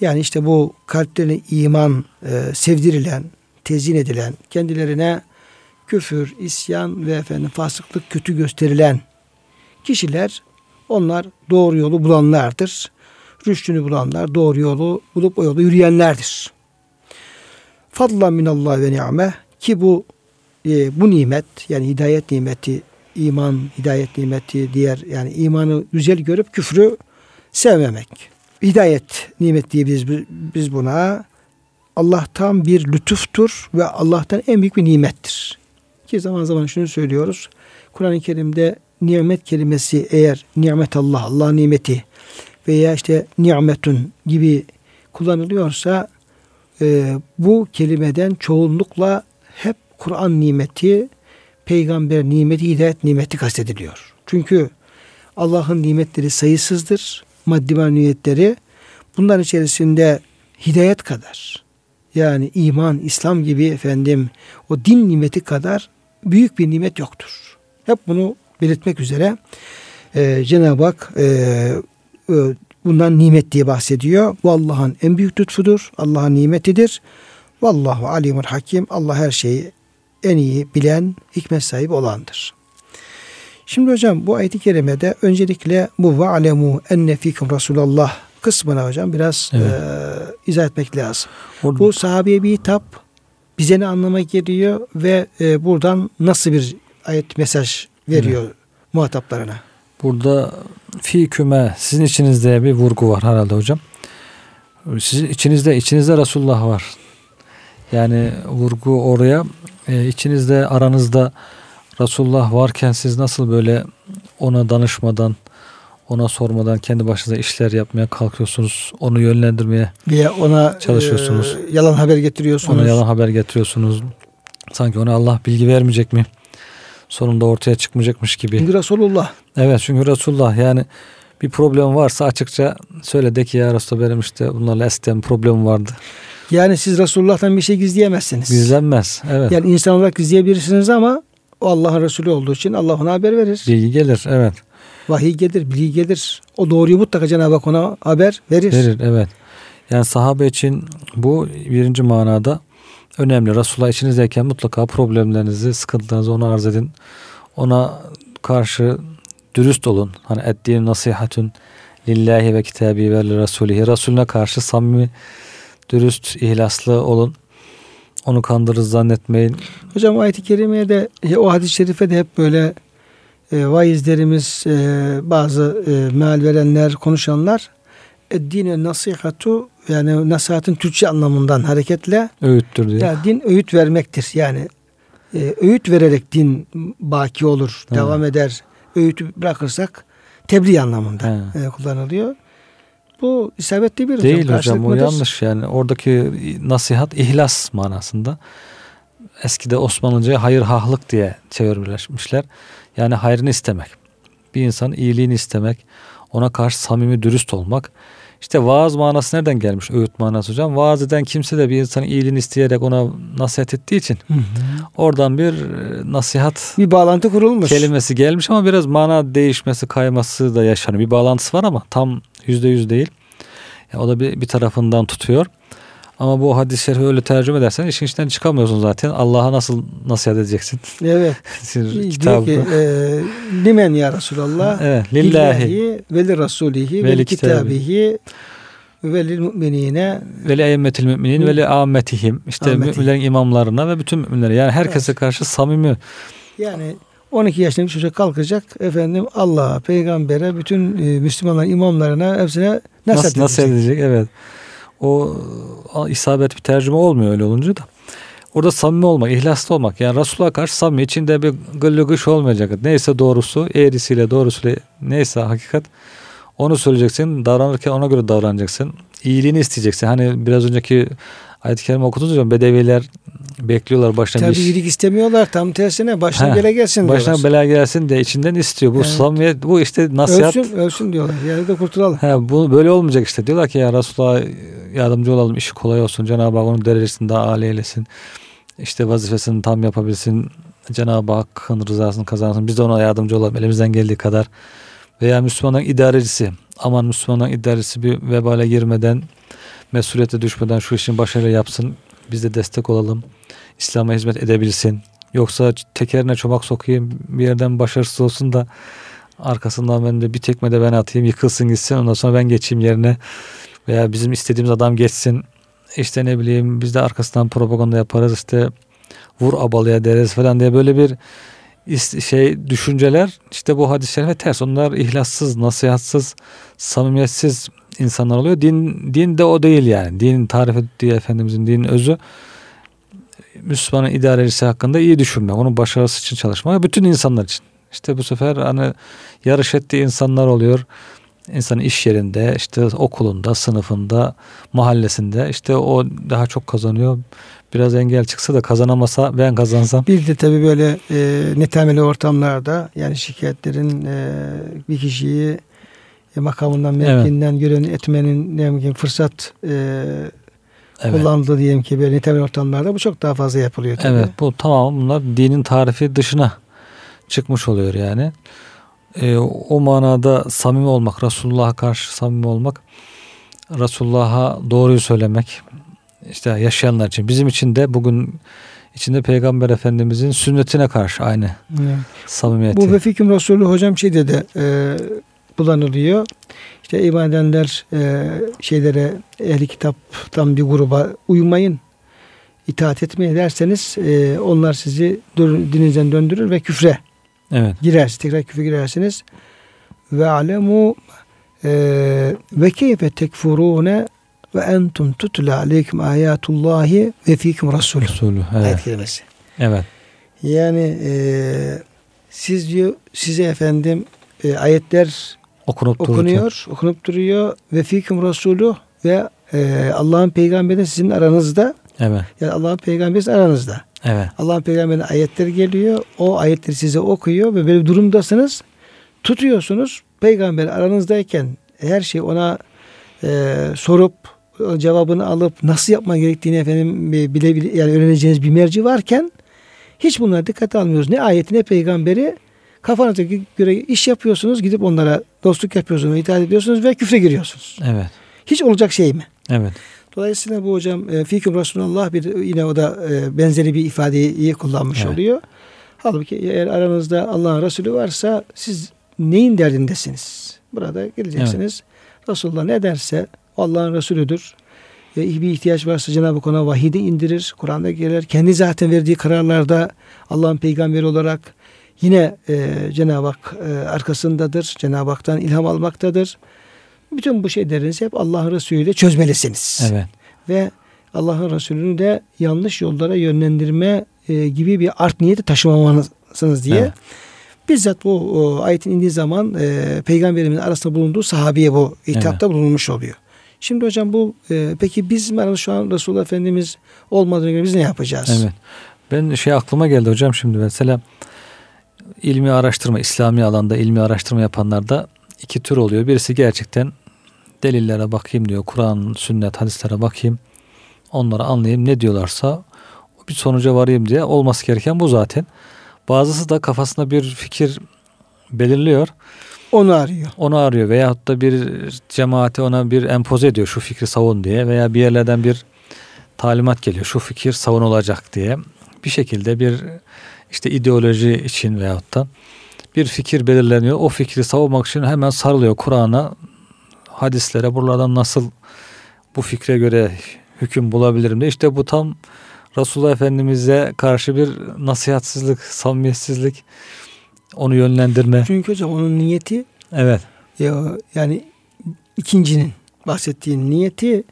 yani işte bu kalplerine iman e, sevdirilen, tezin edilen, kendilerine küfür, isyan ve efendim fasıklık kötü gösterilen kişiler onlar doğru yolu bulanlardır. Rüştünü bulanlar, doğru yolu bulup o yolu yürüyenlerdir. Fadla minallah ve ni'me ki bu e, bu nimet yani hidayet nimeti, iman, hidayet nimeti diğer yani imanı güzel görüp küfrü sevmemek. Hidayet nimet diyebiliriz biz- buna. Allah'tan bir lütuftur ve Allah'tan en büyük bir nimettir. Ki zaman zaman şunu söylüyoruz. Kur'an-ı Kerim'de nimet kelimesi eğer nimet Allah, Allah nimeti veya işte nimetun gibi kullanılıyorsa e, bu kelimeden çoğunlukla hep Kur'an nimeti, peygamber nimeti, hidayet nimeti kastediliyor. Çünkü Allah'ın nimetleri sayısızdır. Maddi maneviyetleri. Bunlar içerisinde hidayet kadar yani iman, İslam gibi efendim o din nimeti kadar büyük bir nimet yoktur. Hep bunu belirtmek üzere e, Cenab-ı Hak e, e, bundan nimet diye bahsediyor. Bu Allah'ın en büyük lütfudur. Allah'ın nimetidir. Vallahu alimul hakim. Allah her şeyi en iyi bilen, hikmet sahibi olandır. Şimdi hocam bu ayet-i kerimede öncelikle bu ve alemu enne fikum Resulallah kısmına hocam biraz Evet. e, izah etmek lazım. Orada- Bu sahabeye bir hitap bize ne anlama geliyor ve e, buradan nasıl bir ayet mesaj veriyor muhataplarına? Burada fi küme sizin içinizde bir vurgu var herhalde hocam. Sizin içinizde içinizde Resulullah var. Yani vurgu oraya e, içinizde aranızda Resulullah varken siz nasıl böyle ona danışmadan ona sormadan kendi başınıza işler yapmaya kalkıyorsunuz. Onu yönlendirmeye, Veya ona Çalışıyorsunuz. e, yalan haber getiriyorsunuz. ona yalan haber getiriyorsunuz. Sanki ona Allah bilgi vermeyecek mi? Sonunda ortaya çıkmayacakmış gibi. Çünkü Resulullah. Evet çünkü Resulullah yani bir problem varsa açıkça söyle de ki ya Resulullah benim işte bunlarla eskiden problem vardı. Yani siz Resulullah'tan bir şey gizleyemezsiniz. Gizlenmez. Evet. Yani insan olarak gizleyebilirsiniz ama o Allah'ın Resulü olduğu için Allah ona haber verir. Bilgi gelir. Evet. Vahiy gelir, bilgi gelir. O doğruyu mutlaka Cenab-ı Hak ona haber verir. Verir. Evet. Yani sahabe için bu birinci manada önemli. Resulullah içinizdeyken mutlaka problemlerinizi, sıkıntılarınızı ona arz edin. Ona karşı dürüst olun. Hani ettiğin nasihatün lillahi ve kitabi ve li rasulihi. Resulüne karşı samimi, dürüst, ihlaslı olun. Onu kandırır zannetmeyin. Hocam ayet-i kerimeye de o hadis-i şerife de hep böyle e, vaizlerimiz, e, bazı e, meal verenler, konuşanlar dine nasihatu yani nasihatın Türkçe anlamından hareketle öğüttür diye. Yani din öğüt vermektir. Yani e, öğüt vererek din baki olur, He. devam eder. Öğütü bırakırsak tebliğ anlamında e, kullanılıyor. Bu isabetli bir Değil hocam, hocam o yanlış yani. Oradaki nasihat ihlas manasında. Eskide Osmanlıca hayır hahlık diye çevirmişler. Yani hayrını istemek. Bir insan iyiliğini istemek, ona karşı samimi dürüst olmak. İşte vaaz manası nereden gelmiş? Öğüt manası hocam. Vaaz eden kimse de bir insanın iyiliğini isteyerek ona nasihat ettiği için hı hı. oradan bir e, nasihat bir bağlantı kurulmuş. Kelimesi gelmiş ama biraz mana değişmesi, kayması da yaşanıyor. Bir bağlantısı var ama tam yüzde yüz değil. Yani o da bir, bir tarafından tutuyor. Ama bu hadis-i şerifi öyle tercüme edersen işin içinden çıkamıyorsun zaten. Allah'a nasıl nasihat edeceksin? Evet. (laughs) Diyor ki e, limen ya Resulallah (laughs) evet, lillahi ve li rasulihi ve li kitabihi ve lil müminine ve li eyyemmetil müminin ve li ammetihim. İşte müminlerin imamlarına ve bütün müminlere. Yani herkese evet. karşı samimi. Yani 12 yaşındaki çocuk kalkacak efendim Allah'a, peygambere, bütün e, Müslümanların imamlarına hepsine nasihat edecek. Nasıl edecek? Evet o isabet bir tercüme olmuyor öyle olunca da. Orada samimi olmak, ihlaslı olmak. Yani Resulullah'a karşı samimi. içinde bir gıllı gış olmayacak. Neyse doğrusu, eğrisiyle doğrusuyla neyse hakikat onu söyleyeceksin. Davranırken ona göre davranacaksın. İyiliğini isteyeceksin. Hani biraz önceki ayet-i kerime okudunuz hocam. Bedeviler bekliyorlar başına Tabii bir iyilik istemiyorlar. Tam tersine başına bela gelsin diyorlar. Başına bela gelsin de içinden istiyor. Bu evet. samimiyet, bu işte nasihat. Ölsün, ölsün diyorlar. Yani de kurtulalım. He, bu böyle olmayacak işte. Diyorlar ki ya Resulullah yardımcı olalım. işi kolay olsun. Cenab-ı Hak onun derecesini daha âli eylesin. İşte vazifesini tam yapabilsin. Cenab-ı Hakk'ın rızasını kazansın. Biz de ona yardımcı olalım elimizden geldiği kadar. Veya Müslümanın idarecisi. Aman Müslümanın idarecisi bir vebale girmeden, mesuliyete düşmeden şu işin başarılı yapsın. Biz de destek olalım. İslam'a hizmet edebilsin. Yoksa tekerine çomak sokayım bir yerden başarısız olsun da arkasından ben de bir tekme de ben atayım yıkılsın gitsin ondan sonra ben geçeyim yerine veya bizim istediğimiz adam geçsin işte ne bileyim biz de arkasından propaganda yaparız işte vur abalıya deriz falan diye böyle bir şey düşünceler işte bu hadis-i şerife ters. Onlar ihlassız, nasihatsız, samimiyetsiz insanlar oluyor. Din din de o değil yani. Din tarif ettiği Efendimizin dinin özü Müslümanın idarecisi hakkında iyi düşünmek, onun başarısı için çalışmak bütün insanlar için. İşte bu sefer hani yarış ettiği insanlar oluyor. İnsanın iş yerinde, işte okulunda, sınıfında, mahallesinde işte o daha çok kazanıyor. Biraz engel çıksa da kazanamasa ben kazansam. Bir de tabii böyle e, netemeli ortamlarda yani şikayetlerin e, bir kişiyi makamından, mevkiinden evet. gören etmenin ne fırsat e, evet. kullanıldı diyelim ki böyle nitel ortamlarda bu çok daha fazla yapılıyor. Tabii. Evet bu tamam bunlar dinin tarifi dışına çıkmış oluyor yani. E, o manada samimi olmak, Resulullah'a karşı samimi olmak, Resulullah'a doğruyu söylemek, işte yaşayanlar için, bizim için de bugün içinde Peygamber Efendimizin sünnetine karşı aynı evet. samimiyeti. Bu Vefikim Resulü hocam şey dedi, e, kullanılıyor. İşte iman edenler e, şeylere ehli kitaptan bir gruba uymayın. itaat etmeyin derseniz e, onlar sizi dininizden döndürür ve küfre evet. girersiniz. Tekrar küfre girersiniz. Ve alemu e, ve keyfe tekfurune ve entum tutla aleyküm ayatullahi ve fikum rasulü. Resulü. Evet. Ayet kelimesi. Evet. Yani e, siz diyor size efendim e, ayetler okunup okunuyor, dururken. okunup duruyor ve fikum Resulü ve e, Allah'ın peygamberi sizin aranızda. Evet. Yani Allah'ın peygamberi aranızda. Evet. Allah'ın peygamberinin ayetleri geliyor. O ayetleri size okuyor ve böyle bir durumdasınız. Tutuyorsunuz. Peygamber aranızdayken her şey ona e, sorup cevabını alıp nasıl yapma gerektiğini efendim bile, bile yani öğreneceğiniz bir merci varken hiç bunlara dikkat almıyoruz. Ne ayeti ne peygamberi Kafanıza göre iş yapıyorsunuz. Gidip onlara dostluk yapıyorsunuz, itaat ediyorsunuz ve küfre giriyorsunuz. Evet. Hiç olacak şey mi? Evet. Dolayısıyla bu hocam e, fiküm Resulullah bir yine o da e, benzeri bir ifadeyi iyi kullanmış evet. oluyor. Halbuki eğer aranızda Allah'ın Resulü varsa siz neyin derdindesiniz? Burada geleceksiniz. Evet. Resulullah ne derse Allah'ın Resulüdür. E, bir ihtiyaç varsa Cenab-ı Hak ona vahide indirir. Kur'an'da gelir. Kendi zaten verdiği kararlarda Allah'ın peygamberi olarak yine e, Cenab-ı Hak e, arkasındadır. Cenab-ı Hak'tan ilham almaktadır. Bütün bu şeylerinizi hep Allah'ın Resulü ile çözmelisiniz. Evet. Ve Allah'ın Resulü'nü de yanlış yollara yönlendirme e, gibi bir art niyeti taşımamalısınız diye. Evet. Bizzat bu o, ayetin indiği zaman e, peygamberimizin arasında bulunduğu sahabiye bu hitapta evet. bulunmuş oluyor. Şimdi hocam bu e, peki biz şu an Resulullah Efendimiz olmadığına göre biz ne yapacağız? Evet. Ben şey aklıma geldi hocam şimdi mesela ilmi araştırma, İslami alanda ilmi araştırma yapanlarda iki tür oluyor. Birisi gerçekten delillere bakayım diyor. Kur'an, sünnet, hadislere bakayım. Onları anlayayım ne diyorlarsa bir sonuca varayım diye olması gereken bu zaten. Bazısı da kafasında bir fikir belirliyor. Onu arıyor. Onu arıyor veyahut da bir cemaate ona bir empoze ediyor şu fikri savun diye veya bir yerlerden bir talimat geliyor şu fikir savunulacak diye. Bir şekilde bir işte ideoloji için veyahut da bir fikir belirleniyor. O fikri savunmak için hemen sarılıyor Kur'an'a, hadislere buralardan nasıl bu fikre göre hüküm bulabilirim de işte bu tam Resulullah Efendimiz'e karşı bir nasihatsizlik, samimiyetsizlik, onu yönlendirme. Çünkü hocam onun niyeti evet. Ya, yani ikincinin bahsettiğin niyeti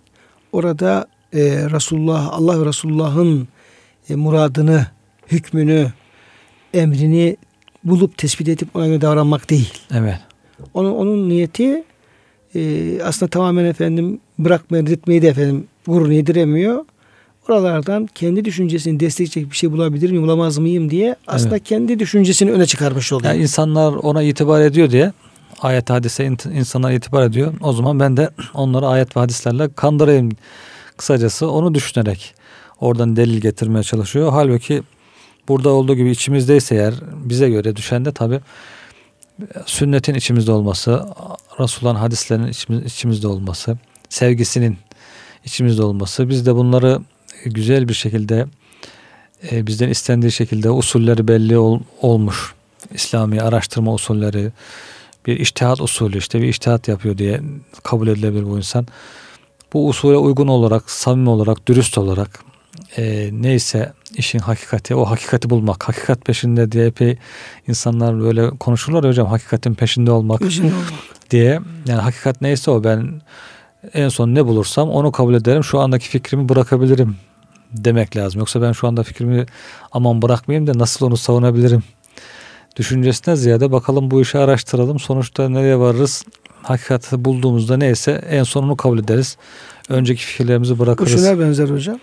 orada e, Resulullah, Allah ve Resulullah'ın e, muradını, hükmünü, emrini bulup tespit edip ona göre davranmak değil. Evet. Onun, onun niyeti e, aslında tamamen efendim bırakmayı, etmeyi de efendim gurur yediremiyor. Oralardan kendi düşüncesini destekleyecek bir şey bulabilir miyim, bulamaz mıyım diye aslında evet. kendi düşüncesini öne çıkarmış oluyor. Yani insanlar ona itibar ediyor diye ayet hadise insanlar itibar ediyor. O zaman ben de onları ayet ve hadislerle kandırayım kısacası onu düşünerek oradan delil getirmeye çalışıyor. Halbuki burada olduğu gibi içimizdeyse eğer bize göre düşen de tabi sünnetin içimizde olması, Resulullah'ın hadislerinin içimizde olması, sevgisinin içimizde olması. Biz de bunları güzel bir şekilde e, bizden istendiği şekilde usulleri belli ol, olmuş. İslami araştırma usulleri, bir iştihat usulü işte bir iştihat yapıyor diye kabul edilebilir bu insan. Bu usule uygun olarak, samimi olarak, dürüst olarak e, neyse işin hakikati, o hakikati bulmak, hakikat peşinde diye epey insanlar böyle konuşurlar hocam hakikatin peşinde olmak, peşinde olmak diye. Yani hakikat neyse o ben en son ne bulursam onu kabul ederim. Şu andaki fikrimi bırakabilirim demek lazım. Yoksa ben şu anda fikrimi aman bırakmayayım da nasıl onu savunabilirim düşüncesine ziyade bakalım bu işi araştıralım. Sonuçta nereye varırız? Hakikati bulduğumuzda neyse en sonunu kabul ederiz. Önceki fikirlerimizi bırakırız. Bu şuna benzer hocam.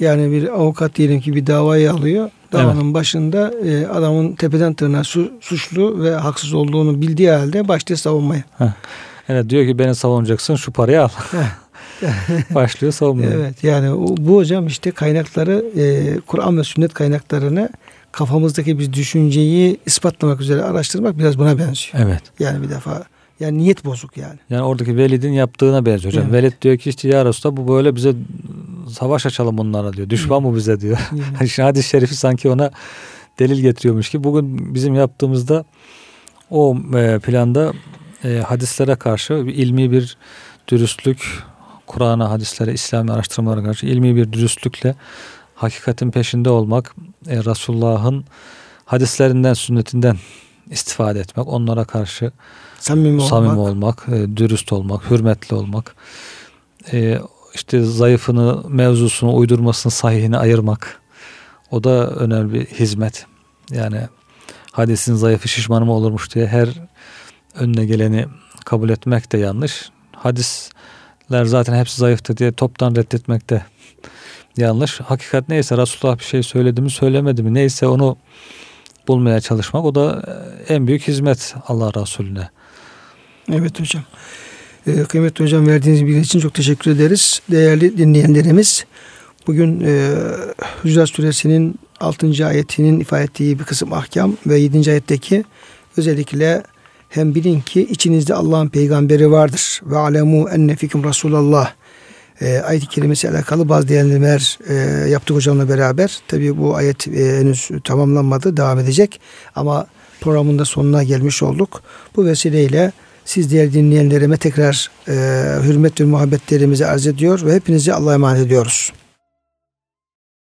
Yani bir avukat diyelim ki bir davayı alıyor. Davanın evet. başında e, adamın tepeden tırnağa su, suçlu ve haksız olduğunu bildiği halde başlıyor savunmaya. Heh. Evet diyor ki beni savunacaksın şu parayı al. (laughs) (laughs) Başlıyor savunmaya. Evet yani bu hocam işte kaynakları e, Kur'an ve sünnet kaynaklarını kafamızdaki bir düşünceyi ispatlamak üzere araştırmak biraz buna benziyor. Evet. Yani bir defa yani niyet bozuk yani. Yani oradaki Velid'in yaptığına benziyor hocam. Evet. Velid diyor ki işte ya Resulallah bu böyle bize savaş açalım bunlara diyor. Düşman mı bize diyor. Yani. (laughs) hadis-i şerifi sanki ona delil getiriyormuş ki bugün bizim yaptığımızda o e, planda e, hadislere karşı ilmi bir dürüstlük, Kur'an'a, hadislere, İslami araştırmalara karşı ilmi bir dürüstlükle hakikatin peşinde olmak, e, Resulullah'ın hadislerinden, sünnetinden istifade etmek, onlara karşı samimi, samimi olmak, olmak e, dürüst olmak, hürmetli olmak, e, işte zayıfını, mevzusunu, uydurmasını, sahihini ayırmak. O da önemli bir hizmet. Yani hadisin zayıfı şişmanı mı olurmuş diye her önüne geleni kabul etmek de yanlış. Hadisler zaten hepsi zayıftı diye toptan reddetmek de yanlış. Hakikat neyse Resulullah bir şey söyledi mi söylemedi mi neyse onu bulmaya çalışmak o da en büyük hizmet Allah Resulüne. Evet hocam. Ee, kıymetli hocam verdiğiniz bilgi için çok teşekkür ederiz. Değerli dinleyenlerimiz bugün e, Hücurat Suresinin 6. ayetinin ifade ettiği bir kısım ahkam ve 7. ayetteki özellikle hem bilin ki içinizde Allah'ın peygamberi vardır. Ve alemu enne fikum Resulallah. E, ayet-i kerimesi alakalı bazı değerlendirmeler e, yaptık hocamla beraber. Tabi bu ayet e, henüz tamamlanmadı. Devam edecek. Ama programın da sonuna gelmiş olduk. Bu vesileyle siz diğer dinleyenlerime tekrar e, hürmet ve muhabbetlerimizi arz ediyor ve hepinizi Allah'a emanet ediyoruz.